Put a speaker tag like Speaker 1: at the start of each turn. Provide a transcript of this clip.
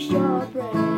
Speaker 1: lose your.